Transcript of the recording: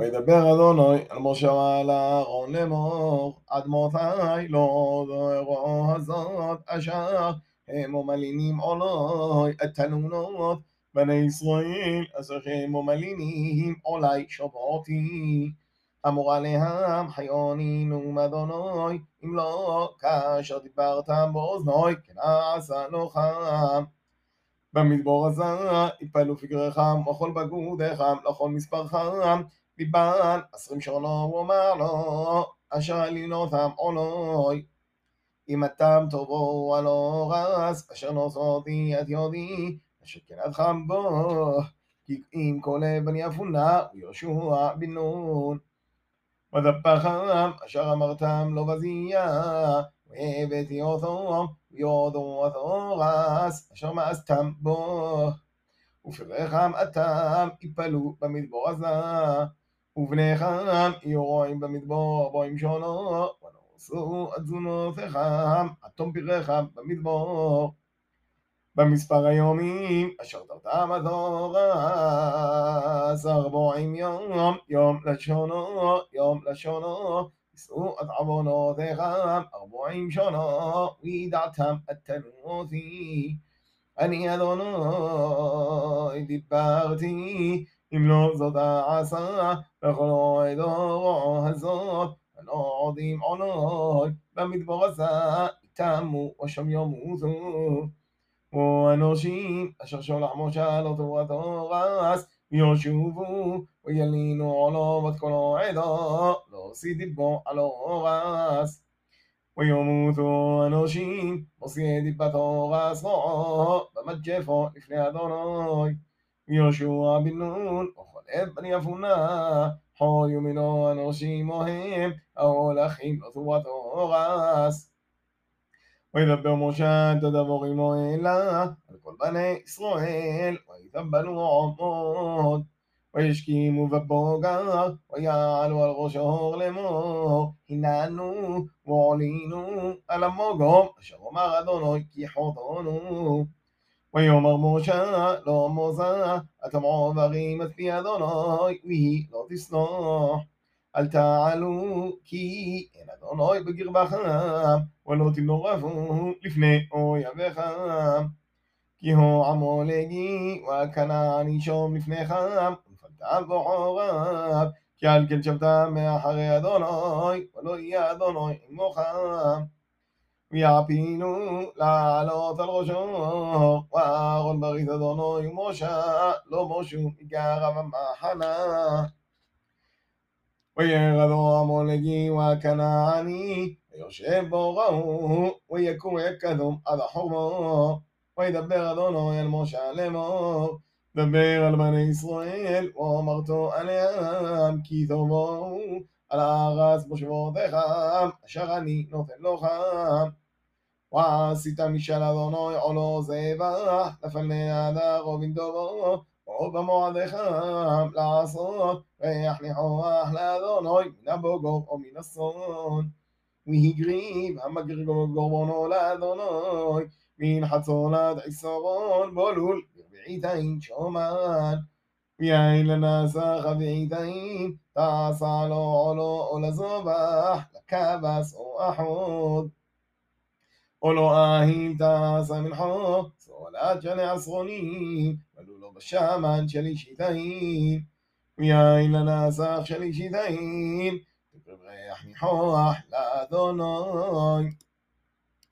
וידבר אדוני אל משה ועל אהרון לאמור, עד מתי לא דורו הזאת אשר הם מלינים עולי את תלונות בני ישראל אשר הם מלינים עולי שבותי. אמור עליהם חיונינו מאדוני אם לא כאשר דיברתם באוזני כן עשה לוחם. במדבור הזה יפלו פגריכם וכל בגודיכם לכל מספרכם מבעל עשרים שונו הוא אמר לו אשר עלילותם עולוי אם אתם תבואו על אורס אשר נוסעותי את יודי אשר כן אדכם בו. כי אם כל אבן יפונה ויהושע בן נון. ודפכם אשר אמרתם לא בזייה והבאתי אותו ויודו את אורס אשר מאסתם בו. ופריכם אתם יפלו במדבור הזה ובניכם יהיו רועים במדבור בואים שונו ונוסו עד תזונותיכם עד תום פריכם במדבור במספר היומים אשר תרתם עד אורס ארבעים יום יום לשונו יום לשונו יישאו עד עוונותיכם ארבעים שונו וידעתם את תנועותי אני אדוני דיברתי אם לא זאת העשה בכל עדו הזאת ולא עודים עונות במדבר הזה יתמו ושם ימותו ואנושים אשר שולח משה לא תורת אורס וישובו וילינו עולו בת כל העדו לא עשי דיבו על אורס. וימותו אנושים עושי דיבת אורס רועו במג'פו לפני אדוני ויהושע בן נון וכלב בן יפונה חול ימינו אנושים מוהם ההולכים לא תורת אורס וידבר משה את הדבור עמו אלה על כל בני ישראל ויתבלו עמוד וישכימו בבוגר ויעלו על ראש ההור לאמור הננו ועלינו על המוגום אשר אמר אדוני כי חוטאנו ויאמר משה לא מוזה אתם עוברים את פי אדוני ויהי לא תסנוח אל תעלו כי אין אדוני בקרבכם ולא תנורפו לפני אויביכם כי הו עמולגי וכנעני שום לפניכם ונפלתם בחורב כי על כן שבתם מאחרי אדוני ולא יהיה אדוני עמוכם ויעפינו לעלות על ראשו. ואהרון ברית אדוני ומשה לא מושו מגרב המחנה וירדו המולגי והכנעני ויושב בו ראו ויקום יקדום עד החורמו. וידבר אדוני אל משה לאמור דבר על בני ישראל ואמרתו עליהם כי תבואו על הארץ מושבותיכם אשר אני נותן לכם ועשית משל אדוני עולו זבח לפני הדר ובנדובו ובמועדיכם לעשות ריח ניחוח לאדוני מן הבוגר או מן הסון והגריב המגריב גורבונו לאדוני מן חצון עד עשרון בולול ברביעיתיים שומן ויין לנסח אביעיתיים תעשה לו עולו או לזובח לכבש או אחוד או לא אהים תעשה מנחו סולת שני עשרונים ולו לא בשמן של אישיתיים ויין לנסח של אישיתיים תקרב ריח ניחוח לאדוני